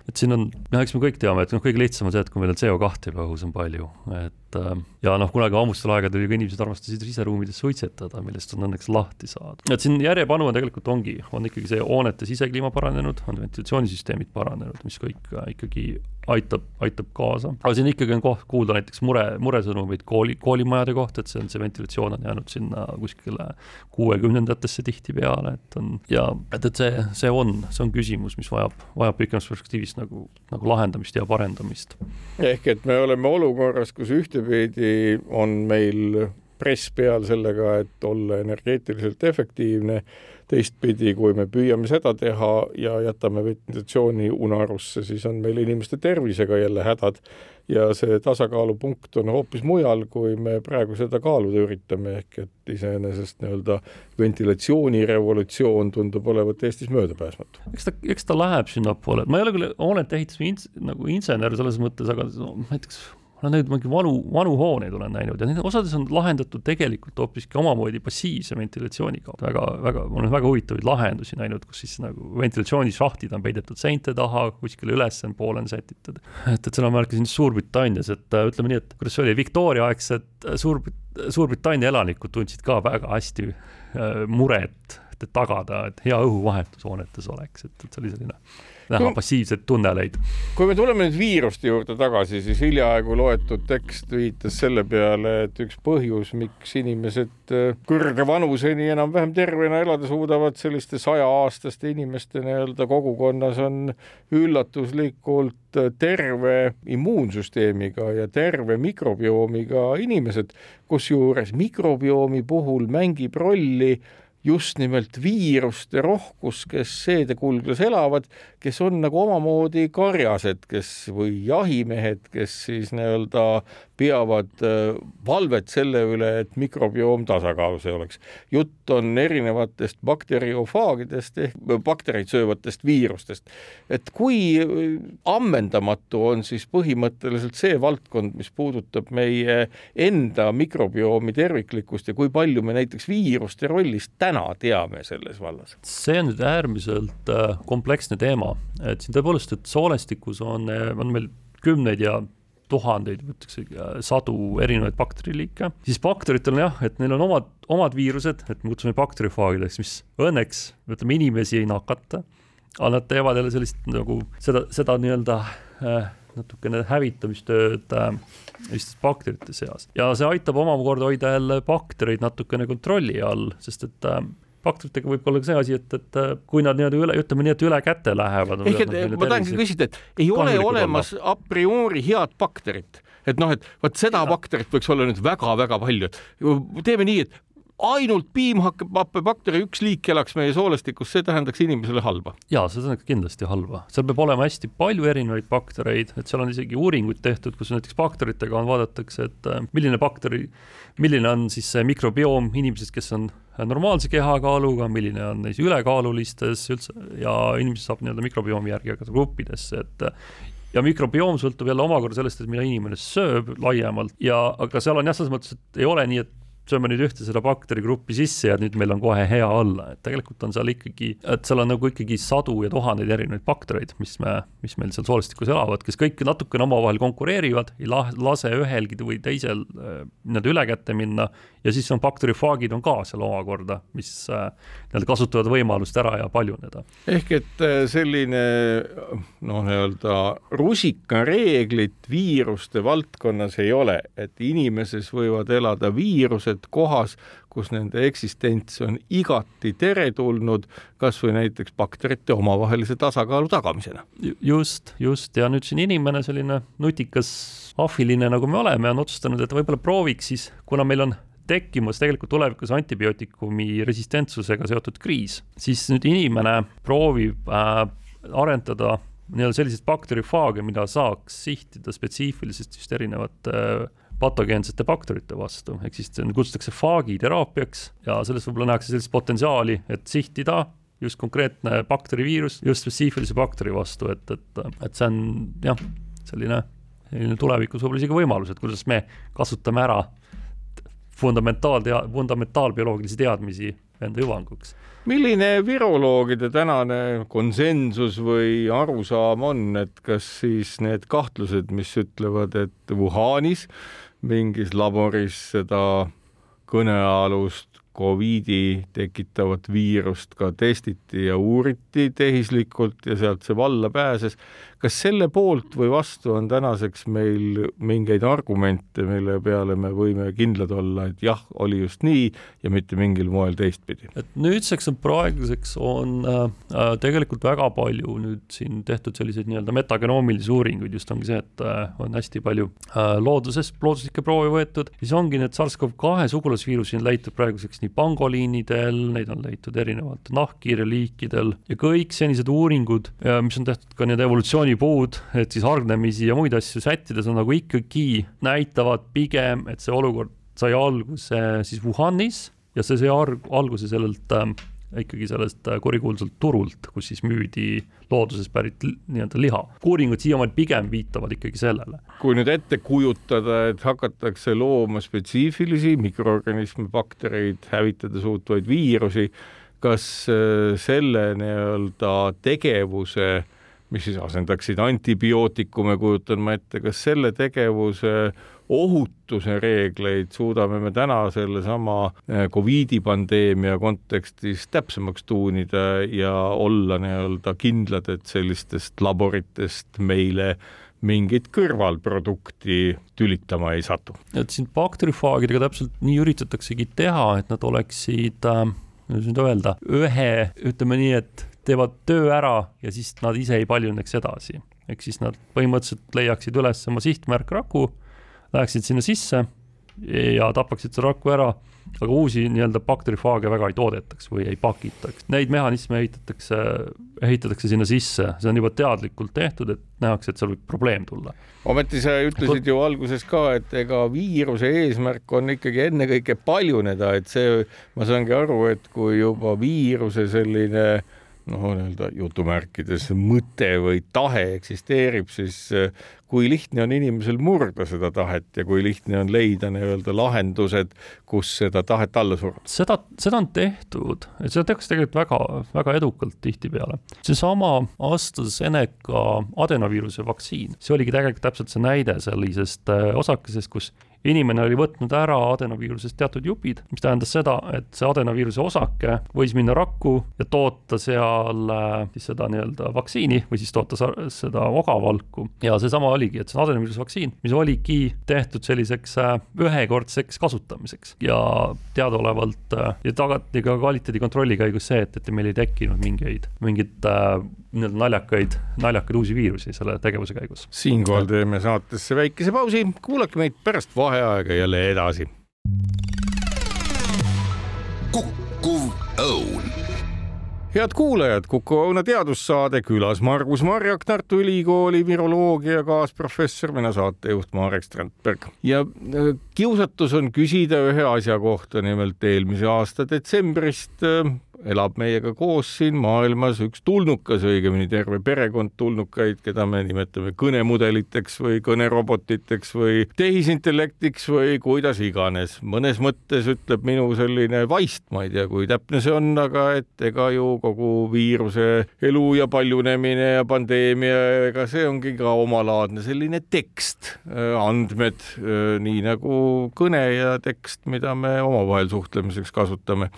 et siin on, noh, eks me kõik teame, et noh, kõige lihtsam on see, et kui meil on CO2 juba õhus on palju, et äh, ja noh, kunagi ammustel aegadel ju ka inimesed armastasid siseruumides suitsetada, millest on õnneks lahti saada. et siin järjepanu on tegelikult ongi, on ikkagi see hoonete sisekliima paranenud, on ventilatsioonisüsteemid paranenud, mis kõik äh, ikkagi aitab, aitab kaasa. aga siin ikkagi on koht kuulda näiteks mure, muresõnumeid kooli, koolimajade kohta, et see on, see ventilatsioon on jäänud sinna kuskile kuuekümnendatesse tihtipeale, et on ja et, et see, see on, see on küsimus, mis vajab, vajab pikemas perspektiivis nagu, nagu lahendamist ja parendamist. ehk et me oleme olukorras, kus ühtepidi on meil press peal sellega, et olla energeetiliselt efektiivne teistpidi, kui me püüame seda teha ja jätame ventilatsiooni unarusse, siis on meil inimeste tervisega jälle hädad. Ja see tasakaalupunkt on hoopis mujal, kui me praegu seda kaaluda üritame, ehk et iseenesest nii-öelda ventilatsioonirevolutsioon tundub olevat Eestis möödapääsmatu. eks ta, eks ta läheb sinnapoole, ma ei ole küll hoonete ehitamise ins, nagu insener selles mõttes, aga no, näiteks olen näinud mingi vanu, vanu hooneid olen näinud ja need osades on lahendatud tegelikult hoopiski omamoodi passiivse ventilatsiooniga. väga, väga, ma olen väga huvitavaid lahendusi näinud, kus siis nagu ventilatsioonišahtid on peidetud seinte taha, kuskile üles on sätitud. et, et seda ma märkasin Suurbritannias, et äh, ütleme nii, et kuidas see oli, Victoria aegsed äh, Suurbrit-, Suurbritannia elanikud tundsid ka väga hästi äh, muret tagada, et hea õhuvahetus hoonetes oleks, et, et see oli selline näha passiivseid tunneleid. kui me tuleme nüüd viiruste juurde tagasi, siis hiljaaegu loetud tekst viitas selle peale, et üks põhjus, miks inimesed äh, kõrge vanuseni enam-vähem tervena elada suudavad, selliste saja-aastaste inimeste nii-öelda kogukonnas on üllatuslikult äh, terve immuunsüsteemiga ja terve mikrobiomiga inimesed, kusjuures mikrobiomi puhul mängib rolli just nimelt viiruste rohkus, kes seedekulglas elavad, kes on nagu omamoodi karjased, kes või jahimehed, kes siis nii-öelda peavad äh, valvet selle üle, et mikrobioom tasakaalus ei oleks. jutt on erinevatest bakteriofaagidest ehk baktereid söövatest viirustest. et kui äh, ammendamatu on siis põhimõtteliselt see valdkond, mis puudutab meie enda mikrobiomi terviklikkust ja kui palju me näiteks viiruste rollist täna teame selles vallas? see on nüüd äärmiselt äh, kompleksne teema, et siin tõepoolest, et soolestikus on, on meil kümneid ja tuhandeid, ütleks sadu erinevaid bakteriliike, siis bakteritel on jah, et neil on omad, omad viirused, et me kutsume bakterifaagideks, mis õnneks, ütleme, inimesi ei nakata, aga nad teevad jälle sellist nagu seda, seda nii-öelda äh, natukene hävitamistööd äh, just bakterite seas. Ja see aitab omakorda hoida jälle baktereid natukene kontrolli all, sest et äh, bakteritega võib olla ka see asi, et, et äh, kui nad nii-öelda üle, ütleme nii, et üle käte lähevad. ehk et ma tahangi küsida, et ei ole olemas olla. a priori head bakterit, et noh, et vot seda ja. bakterit võiks olla nüüd väga-väga palju, et teeme nii, et ainult piimhappebakteri üks liik elaks meie soolestikus, see tähendaks inimesele halba. jaa, see tähendaks kindlasti halba, seal peab olema hästi palju erinevaid baktereid, et seal on isegi uuringuid tehtud, kus näiteks bakteritega on, vaadatakse, et äh, milline bakteri, milline on siis see mikrobioom inimesest, kes on normaalse kehakaaluga, milline on neis ülekaalulistes üldse ja inimene saab nii-öelda mikrobiomi järgi jagada gruppidesse, et ja mikrobioom sõltub jälle omakorda sellest, et mida inimene sööb laiemalt ja aga seal on jah, selles mõttes, et ei ole nii, et sööme nüüd ühte seda bakterigruppi sisse ja nüüd meil on kohe hea olla, et tegelikult on seal ikkagi, et seal on nagu ikkagi sadu ja tuhandeid erinevaid baktereid, mis me, mis meil seal soolestikus elavad, kes kõik natukene omavahel konkureerivad, ei lase ühelgi või teisel äh, nii-öelda üle kätte minna ja siis on bakterifaagid on ka seal omakorda, mis äh, nii-öelda kasutavad võimalust ära ja paljuneda. ehk et äh, selline noh, nii-öelda rusikareeglit viiruste valdkonnas ei ole, et inimeses võivad elada viirused, kohas, kus nende eksistents on igati teretulnud, kas või näiteks bakterite omavahelise tasakaalu tagamisena. just, just, ja nüüd siin inimene, selline nutikas ahviline, nagu me oleme, on otsustanud, et võib-olla prooviks siis, kuna meil on tekkimas tegelikult tulevikus antibiootikumi resistentsusega seotud kriis, siis nüüd inimene proovib äh, arendada nii-öelda selliseid bakterifaage, mida saaks sihtida spetsiifiliselt just erinevate äh, patogeensete bakterite vastu, ehk siis kutsutakse faagiteraapiaks ja selles võib-olla nähakse sellist potentsiaali, et sihtida just konkreetne bakteriviirus just spetsiifilise bakteri vastu, et, et, et see on jah, selline, selline tulevikus võib-olla isegi võimalus, et kuidas me kasutame ära fundamentaaltea-, fundamentaalbioloogilisi teadmisi enda hüvanguks. milline viroloogide tänane konsensus või arusaam on, et kas siis need kahtlused, mis ütlevad, et Wuhanis mingis laboris seda kõnealust Covidi tekitavat viirust ka testiti ja uuriti tehislikult ja sealt see valla pääses. kas selle poolt või vastu on tänaseks meil mingeid argumente, mille peale me võime kindlad olla, et jah, oli just nii ja mitte mingil moel teistpidi? et nüüdseks on praeguseks on äh, äh, tegelikult väga palju nüüd siin tehtud selliseid nii-öelda metagenoomilisi uuringuid, just ongi see, et äh, on hästi palju äh, loodusest, looduslikke proove võetud, siis ongi need SARS-CoV-2 sugulasviirusi on leitud praeguseks nii pangoliinidel, neid on leitud erinevatel nahkhiireliikidel ja kõik senised uuringud, mis on tehtud ka need evolutsioonipuud, et siis hargnemisi ja muid asju sättides on nagu ikkagi näitavad pigem, et see olukord sai alguse siis Wuhanis ja see sai alguse sellelt äh, ikkagi sellest äh, kurikuulsalt turult, kus siis müüdi loodusest pärit nii-öelda liha. uuringud siiamaani pigem viitavad ikkagi sellele. kui nüüd ette kujutada, et hakatakse looma spetsiifilisi mikroorganisme, baktereid hävitada suutvaid viirusi, kas äh, selle nii-öelda tegevuse mis siis asendaksid antibiootikume, kujutan ma ette, kas selle tegevuse ohutuse reegleid suudame me täna sellesama eh, Covidi pandeemia kontekstis täpsemaks tuunida ja olla nii-öelda kindlad, et sellistest laboritest meile mingit kõrvalprodukti tülitama ei satu. et siin bakterifaagidega täpselt nii üritataksegi teha, et nad oleksid äh, kuidas nüüd öelda, ühe, ütleme nii, et teevad töö ära ja siis nad ise ei paljuneks edasi. ehk siis nad põhimõtteliselt leiaksid üles oma sihtmärkraku läheksid sinna sisse ja tapaksid selle raku ära, aga uusi nii-öelda bakterifaage väga ei toodetaks või ei pakitaks. Neid mehhanisme ehitatakse, ehitatakse sinna sisse, see on juba teadlikult tehtud, et nähakse, et seal võib probleem tulla. ometi sa ütlesid ju alguses ka, et ega viiruse eesmärk on ikkagi ennekõike paljuneda, et see, ma saangi aru, et kui juba viiruse selline noh, nii-öelda jutumärkides mõte või tahe eksisteerib, siis eh, kui lihtne on inimesel murda seda tahet ja kui lihtne on leida nii-öelda lahendused, kus seda tahet alla suruda? seda, seda on tehtud, et seda tehakse tegelikult väga, väga edukalt tihtipeale. seesama AstraZeneca adenoviiruse vaktsiin, see oligi tegelikult täpselt see näide sellisest eh, osakesest, kus inimene oli võtnud ära adenoviirusest teatud jupid, mis tähendas seda, et see adenoviiruse osake võis minna rakku ja toota seal äh, siis seda nii-öelda vaktsiini või siis toota seda ogavalku. ja seesama oligi, et see adenoviiruse vaktsiin, mis oligi tehtud selliseks äh, ühekordseks kasutamiseks ja teadaolevalt äh, ja tagati ka kvaliteedikontrolli käigus see, et, et meil ei tekkinud mingeid, mingit nii-öelda naljakaid, naljakaid uusi viirusi selle tegevuse käigus. siinkohal teeme saatesse väikese pausi, kuulake meid pärast vaheaega jälle edasi. kukkuv õun head kuulajad, Kuku Õuna teadussaade külas Margus Marjak, Tartu Ülikooli viroloogia kaasprofessor, mina saatejuht Marek Strandberg. ja äh, kiusatus on küsida ühe asja kohta, nimelt eelmise aasta detsembrist äh, elab meiega koos siin maailmas üks tulnukas, õigemini terve perekond tulnukaid, keda me nimetame kõnemudeliteks või kõnerobotiteks või tehisintellektiks või kuidas iganes. mõnes mõttes ütleb minu selline vaist, ma ei tea, kui täpne see on, aga et ega ju kogu viiruse elu ja paljunemine ja pandeemia, ega see ongi ka omalaadne selline tekst, andmed, nii nagu kõne ja tekst, mida me omavahel suhtlemiseks kasutame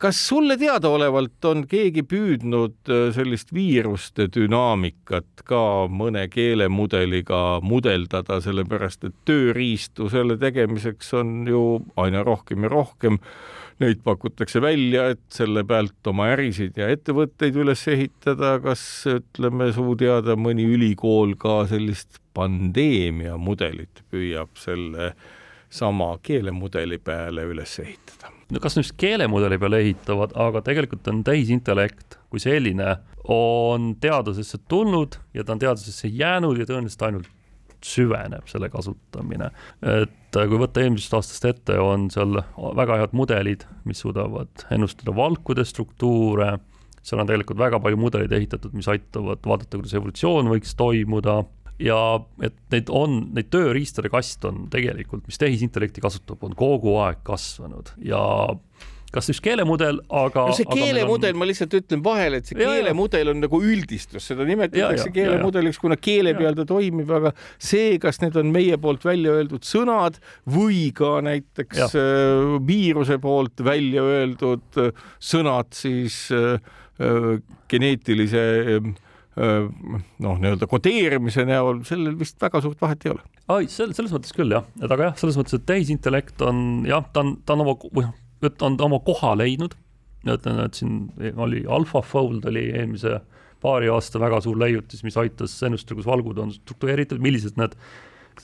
kas sulle teadaolevalt on keegi püüdnud äh, sellist viiruste dünaamikat ka mõne keelemudeliga mudeldada, sellepärast et tööriistu selle tegemiseks on ju aina rohkem ja rohkem. Neid pakutakse välja, et selle pealt oma ärisid ja ettevõtteid üles ehitada. kas ütleme, su teada mõni ülikool ka sellist pandeemia mudelit püüab selle sama keelemudeli peale üles ehitada? No kas just keelemudeli peale ehitavad, aga tegelikult on tehisintellekt kui selline, on teadusesse tulnud ja ta on teadusesse jäänud ja tõenäoliselt ainult süveneb selle kasutamine. et kui võtta eelmisest aastast ette, on seal väga head mudelid, mis suudavad ennustada valkude struktuure, seal on tegelikult väga palju mudeleid ehitatud, mis aitavad vaadata, kuidas evolutsioon võiks toimuda ja et neid on, neid tööriistade kast on tegelikult, mis tehisintellekti kasutab, on kogu aeg kasvanud. Ja kas just keelemudel, aga no see keelemudel on..., ma lihtsalt ütlen vahele, et see ja, keelemudel on nagu üldistus, seda nimetatakse keelemudeliks, kuna keele peal ta toimib, aga see, kas need on meie poolt välja öeldud sõnad või ka näiteks ja. Äh, viiruse poolt välja öeldud äh, sõnad, siis äh, geneetilise noh, nii-öelda kodeerimise näol, sellel vist väga suurt vahet ei ole. ai, sel-, selles mõttes küll jah, et aga jah, selles mõttes, et tehisintellekt on jah, ta on, ta on oma, või noh, on ta oma koha leidnud, ütlen, et siin oli AlphaFold oli eelmise paari aasta väga suur leiutis, mis aitas ennustada, kus valgud on struktureeritud, millised need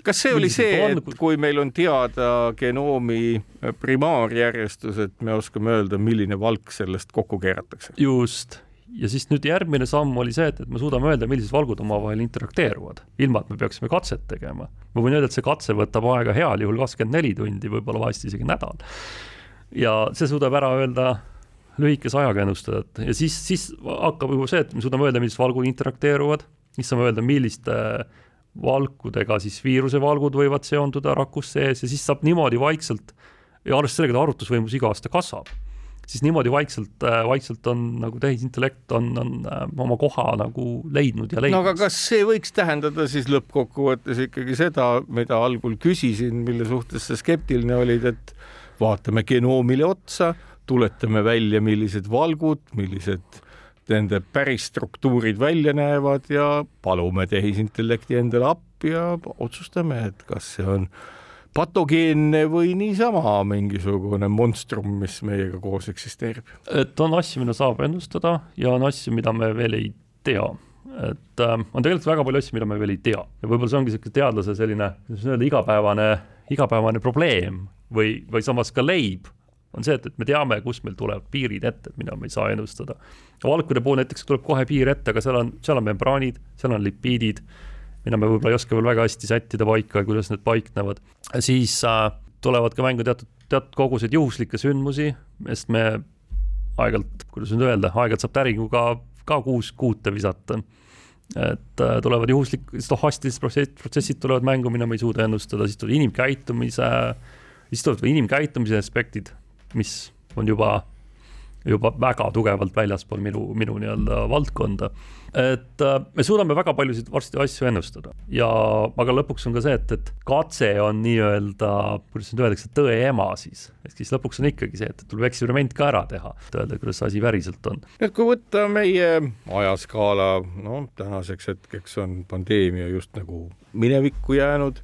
kas see oli see, et kui meil on teada genoomi primaarjärjestus, et me oskame öelda, milline valk sellest kokku keeratakse? just, ja siis nüüd järgmine samm oli see, et, et me suudame öelda, millised valgud omavahel interakteeruvad, ilma et me peaksime katset tegema. ma võin öelda, et see katse võtab aega heal juhul kakskümmend neli tundi, võib-olla vahest isegi nädal. Ja see suudab ära öelda lühikese ajaga ennustada, et ja siis, siis hakkab juba see, et me suudame öelda, millised valgud interakteeruvad, siis saame öelda, milliste valkudega siis viirusevalgud võivad seonduda rakus sees. Ja siis saab niimoodi vaikselt ja arvestades sellega, et arvutusvõimus iga aasta kasvab, siis niimoodi vaikselt, vaikselt on nagu tehisintellekt on, on äh, oma koha nagu leidnud ja leidnud. no aga kas see võiks tähendada siis lõppkokkuvõttes ikkagi seda, mida algul küsisin, mille suhtes sa skeptiline olid, et vaatame genoomile otsa, tuletame välja, millised valgud, millised nende päris struktuurid välja näevad ja palume tehisintellekti endale appi ja otsustame, et kas see on patogeenne või niisama mingisugune monstrum, mis meiega koos eksisteerib. et on asju, mida saab ennustada ja on asju, mida me veel ei tea et äh, on tegelikult väga palju asju, mida me veel ei tea ja võib-olla see ongi niisugune teadlase selline, kuidas öelda, igapäevane, igapäevane probleem või, või samas ka leib, on see, et, et me teame, kus meil tulevad piirid ette, et mida me ei saa ennustada. valkude puhul näiteks tuleb kohe piir ette, aga seal on, seal on membraanid, seal on lipiidid, mida me võib-olla ei oska veel väga hästi sättida paika, kuidas need paiknevad, siis äh, tulevad ka mängu teatud, teatud kogused juhuslikke sündmusi, sest me aeg-ajalt, kuidas nüüd öelda, aeg-ajalt saab täringuga ka kuus kuute visata. Et äh, tulevad juhuslik, stohastilised protsessid, protsessid tulevad mängu, mida me ei suuda ennustada, siis tulevad inimkäitumise, siis tulevad inimkäitumise aspektid, mis on juba, juba väga tugevalt väljaspool minu, minu nii-öelda valdkonda et äh, me suudame väga paljusid varsti asju ennustada ja, aga lõpuks on ka see, et, et katse on nii-öelda, kuidas nüüd öeldakse, tõe ema siis. ehk siis lõpuks on ikkagi see, et tuleb eksperiment ka ära teha, et öelda, kuidas asi päriselt on. et kui võtta meie ajaskaala, no tänaseks hetkeks on pandeemia just nagu minevikku jäänud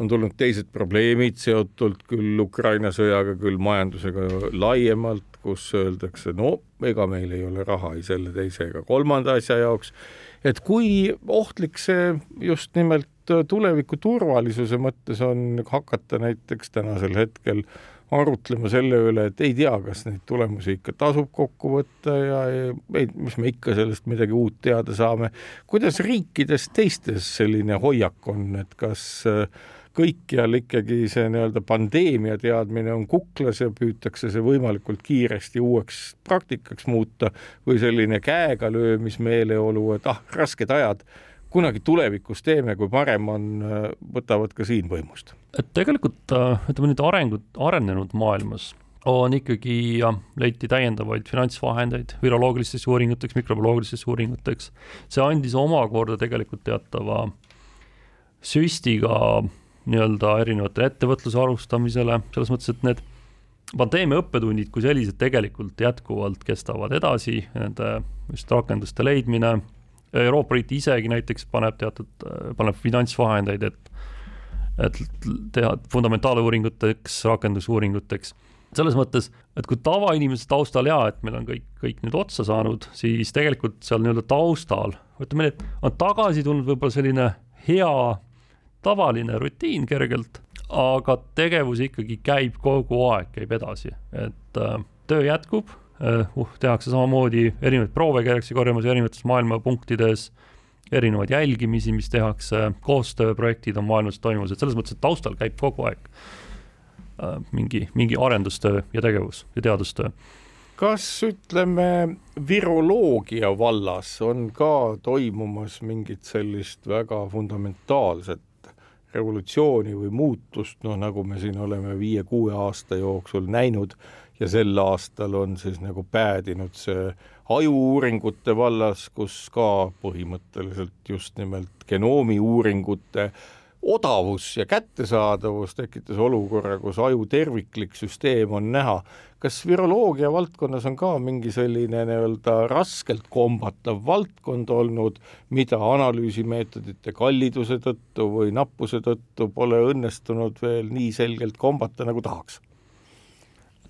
on tulnud teised probleemid seotult küll Ukraina sõjaga, küll majandusega laiemalt, kus öeldakse, no ega meil ei ole raha ei selle, teise ega kolmanda asja jaoks. et kui ohtlik see just nimelt tuleviku turvalisuse mõttes on hakata näiteks tänasel hetkel arutlema selle üle, et ei tea, kas neid tulemusi ikka tasub kokku võtta ja ei, mis me ikka sellest midagi uut teada saame. kuidas riikides teistes selline hoiak on, et kas äh, kõikjal ikkagi see nii-öelda pandeemia teadmine on kuklas ja püütakse see võimalikult kiiresti uueks praktikaks muuta või selline käega löömismeeleolu, et ah, rasked ajad, kunagi tulevikus teeme, kui parem on, võtavad ka siin võimust. et tegelikult ütleme nüüd arengud, arenenud maailmas on ikkagi leiti täiendavaid finantsvahendeid viroloogilisteks uuringuteks, mikrobioloogilisteks uuringuteks. see andis omakorda tegelikult teatava süstiga nii-öelda erinevate ettevõtluse alustamisele, selles mõttes, et need pandeemia õppetunnid kui sellised tegelikult jätkuvalt kestavad edasi, nende just rakenduste leidmine, Euroopa Liit isegi näiteks paneb teatud, paneb finantsvahendeid, et et teha fundamentaaluuringuteks, rakendusuuringuteks, selles mõttes, et kui tavainimese taustal jaa, et meil on kõik, kõik nüüd otsa saanud, siis tegelikult seal nii-öelda taustal, ütleme nii, et on tagasi tulnud võib-olla selline hea tavaline rutiin kergelt, aga tegevus ikkagi käib kogu aeg, käib edasi, et äh, töö jätkub äh,, uh, tehakse samamoodi erinevaid proove käiakse korjamas erinevates maailma punktides, erinevaid jälgimisi, mis tehakse, koostööprojektid on maailmas toimumas, et selles mõttes, et taustal käib kogu aeg äh, mingi, mingi arendustöö ja tegevus ja teadustöö. Kas ütleme, viroloogia vallas on ka toimumas mingit sellist väga fundamentaalset revolutsiooni või muutust, noh nagu me siin oleme viie-kuue aasta jooksul näinud ja sel aastal on siis nagu päädinud see ajuuuringute vallas, kus ka põhimõtteliselt just nimelt genoomi uuringute odavus ja kättesaadavus tekitas olukorra, kus aju terviklik süsteem on näha. kas viroloogia valdkonnas on ka mingi selline nii-öelda raskelt kombatav valdkond olnud, mida analüüsimeetodite kalliduse tõttu või nappuse tõttu pole õnnestunud veel nii selgelt kombata, nagu tahaks?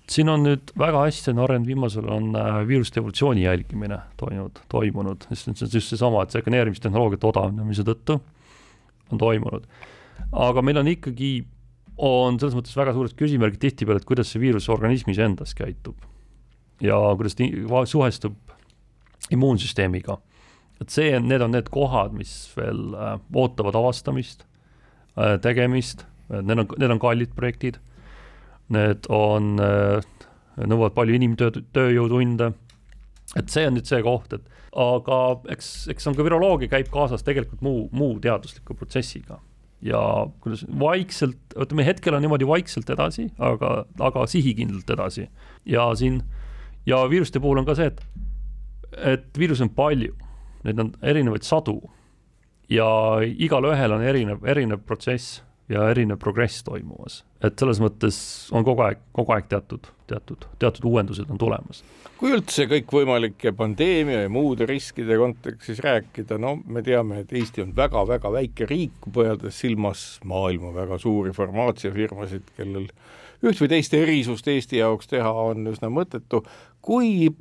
siin on nüüd väga hästi on arenenud, viimasel on äh, viiruste evolutsiooni jälgimine toimunud, toimunud, sest see on just seesama, et sekveneerimistehnoloogiate odavnemise tõttu on toimunud. aga meil on ikkagi, on selles mõttes väga suured küsimärgid tihtipeale, et kuidas see viirus organismis endas käitub ja kuidas ta suhestub immuunsüsteemiga. et see, need on need kohad, mis veel äh, ootavad avastamist äh,, tegemist, need on, need on kallid projektid, need on äh,, nõuavad palju inimtöö, tööjõutunde, et see on nüüd see koht, et aga eks, eks on ka viroloogia käib kaasas tegelikult muu, muu teadusliku protsessiga. ja kuidas vaikselt, ütleme hetkel on niimoodi vaikselt edasi, aga, aga sihikindlalt edasi. ja siin, ja viiruste puhul on ka see, et, et viirusi on palju, neid on erinevaid sadu ja igalühel on erinev, erinev protsess ja erinev progress toimumas. et selles mõttes on kogu aeg, kogu aeg teatud, teatud, teatud uuendused on tulemas. kui üldse kõikvõimalike pandeemia ja muude riskide kontekstis rääkida, no me teame, et Eesti on väga-väga väike riik, pidades silmas maailma väga suuri farmaatsiafirmasid, kellel üht või teist erisust Eesti jaoks teha on üsna mõttetu, kui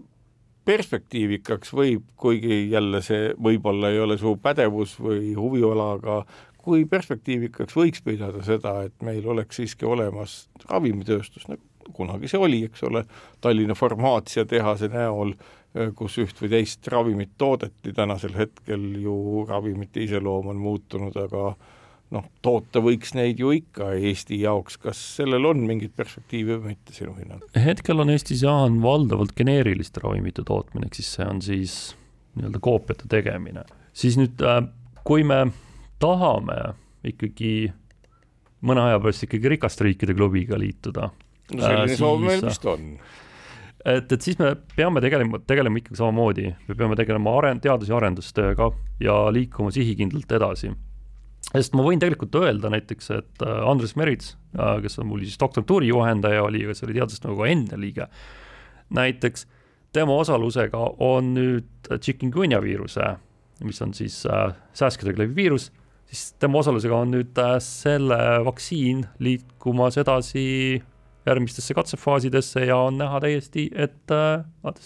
perspektiivikaks võib, kuigi jälle see võib-olla ei ole su pädevus või huviala, aga kui perspektiivikaks võiks pidada seda, et meil oleks siiski olemas ravimitööstus, nagu kunagi see oli, eks ole, Tallinna farmaatsiatehase näol, kus üht või teist ravimit toodeti, tänasel hetkel ju ravimite iseloom on muutunud, aga noh, toota võiks neid ju ikka Eesti jaoks, kas sellel on mingit perspektiivi või mitte sinu hinnangul? hetkel on Eestis jah, on valdavalt geneeriliste ravimite tootmine, ehk siis see on siis nii-öelda koopiate tegemine. siis nüüd, äh, kui me tahame ikkagi mõne aja pärast ikkagi rikaste riikide klubiga liituda. no selline soov meil vist on. et, et siis me peame tegelema, tegelema ikkagi samamoodi, me peame tegelema aren-, teadus- ja arendustööga ja liikuma sihikindlalt edasi. sest ma võin tegelikult öelda näiteks, et äh, Andres Merits, äh, kes on mul siis doktorantuuri juhendaja, oli, kes oli teadusnõukogu enda liige, näiteks tema osalusega on nüüd chikungunya viiruse, mis on siis äh, sääskedega leviv viirus siis tema osalusega on nüüd selle vaktsiin liikumas edasi järgmistesse katsefaasidesse ja on näha täiesti, et äh,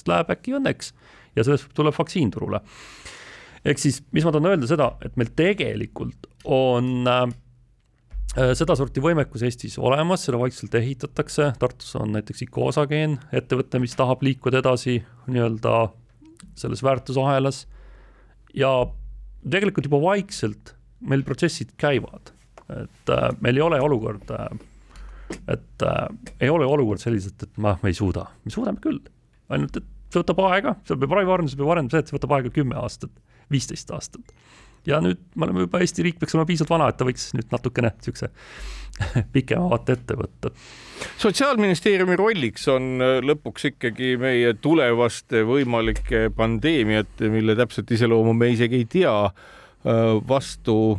läheb äkki õnneks. Ja sellest tuleb vaktsiin turule. ehk siis, mis ma tahan öelda seda, et meil tegelikult on äh, äh sedasorti võimekus Eestis olemas, seda vaikselt ehitatakse, Tartus on näiteks Icosageen ettevõte, mis tahab liikuda edasi nii-öelda selles väärtusahelas. Ja tegelikult juba vaikselt meil protsessid käivad, et äh, meil ei ole olukorda äh,, et äh, ei ole olukord selliselt, et ma, me ei suuda, me suudame küll, ainult et see võtab aega, seal peab raviarendus peab arendama see, et see võtab aega kümme aastat, viisteist aastat. ja nüüd me oleme juba, Eesti riik peaks olema piisavalt vana, et ta võiks nüüd natukene niisuguse pikema vaate ette võtta. sotsiaalministeeriumi rolliks on äh, lõpuks ikkagi meie tulevaste võimalike pandeemiate, mille täpset iseloomu me isegi ei tea vastu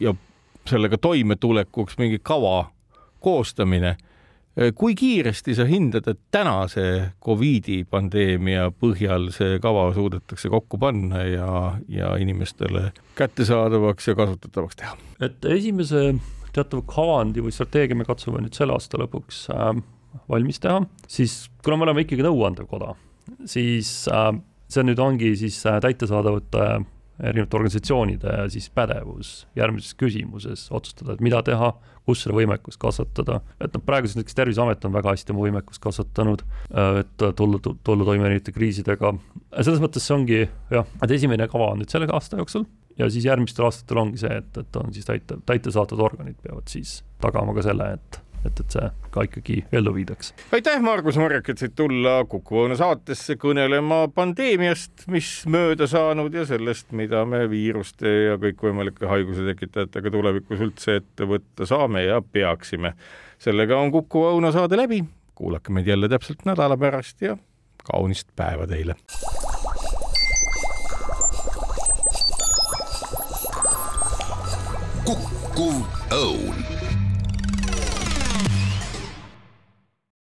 ja sellega toimetulekuks mingi kava koostamine. kui kiiresti sa hindad, et tänase Covidi pandeemia põhjal see kava suudetakse kokku panna ja, ja inimestele kättesaadavaks ja kasutatavaks teha? et esimese teatava kavandi või strateegia me katsume nüüd selle aasta lõpuks äh, valmis teha, siis kuna me oleme ikkagi nõuandev koda, siis äh, see nüüd ongi siis äh, täitesaadavate äh, erinevate organisatsioonide siis pädevus järgmises küsimuses otsustada, et mida teha, kus seda võimekust kasvatada, et noh, praegu siis näiteks Terviseamet on väga hästi oma võimekust kasvatanud, äh, et tulla, tulla toime erinevate kriisidega, selles mõttes see ongi jah, et esimene kava on nüüd selle aasta jooksul ja siis järgmistel aastatel ongi see, et, et on siis täite, täitesaatvad organid peavad siis tagama ka selle, et et, et see ka ikkagi ellu viidaks. aitäh, Margus Marjak, et said tulla Kuku Õuna saatesse kõnelema pandeemiast, mis mööda saanud ja sellest, mida me viiruste ja kõikvõimalike haiguse tekitajatega tulevikus üldse ette võtta saame ja peaksime. sellega on Kuku Õuna saade läbi, kuulake meid jälle täpselt nädala pärast ja kaunist päeva teile. kukkuv õun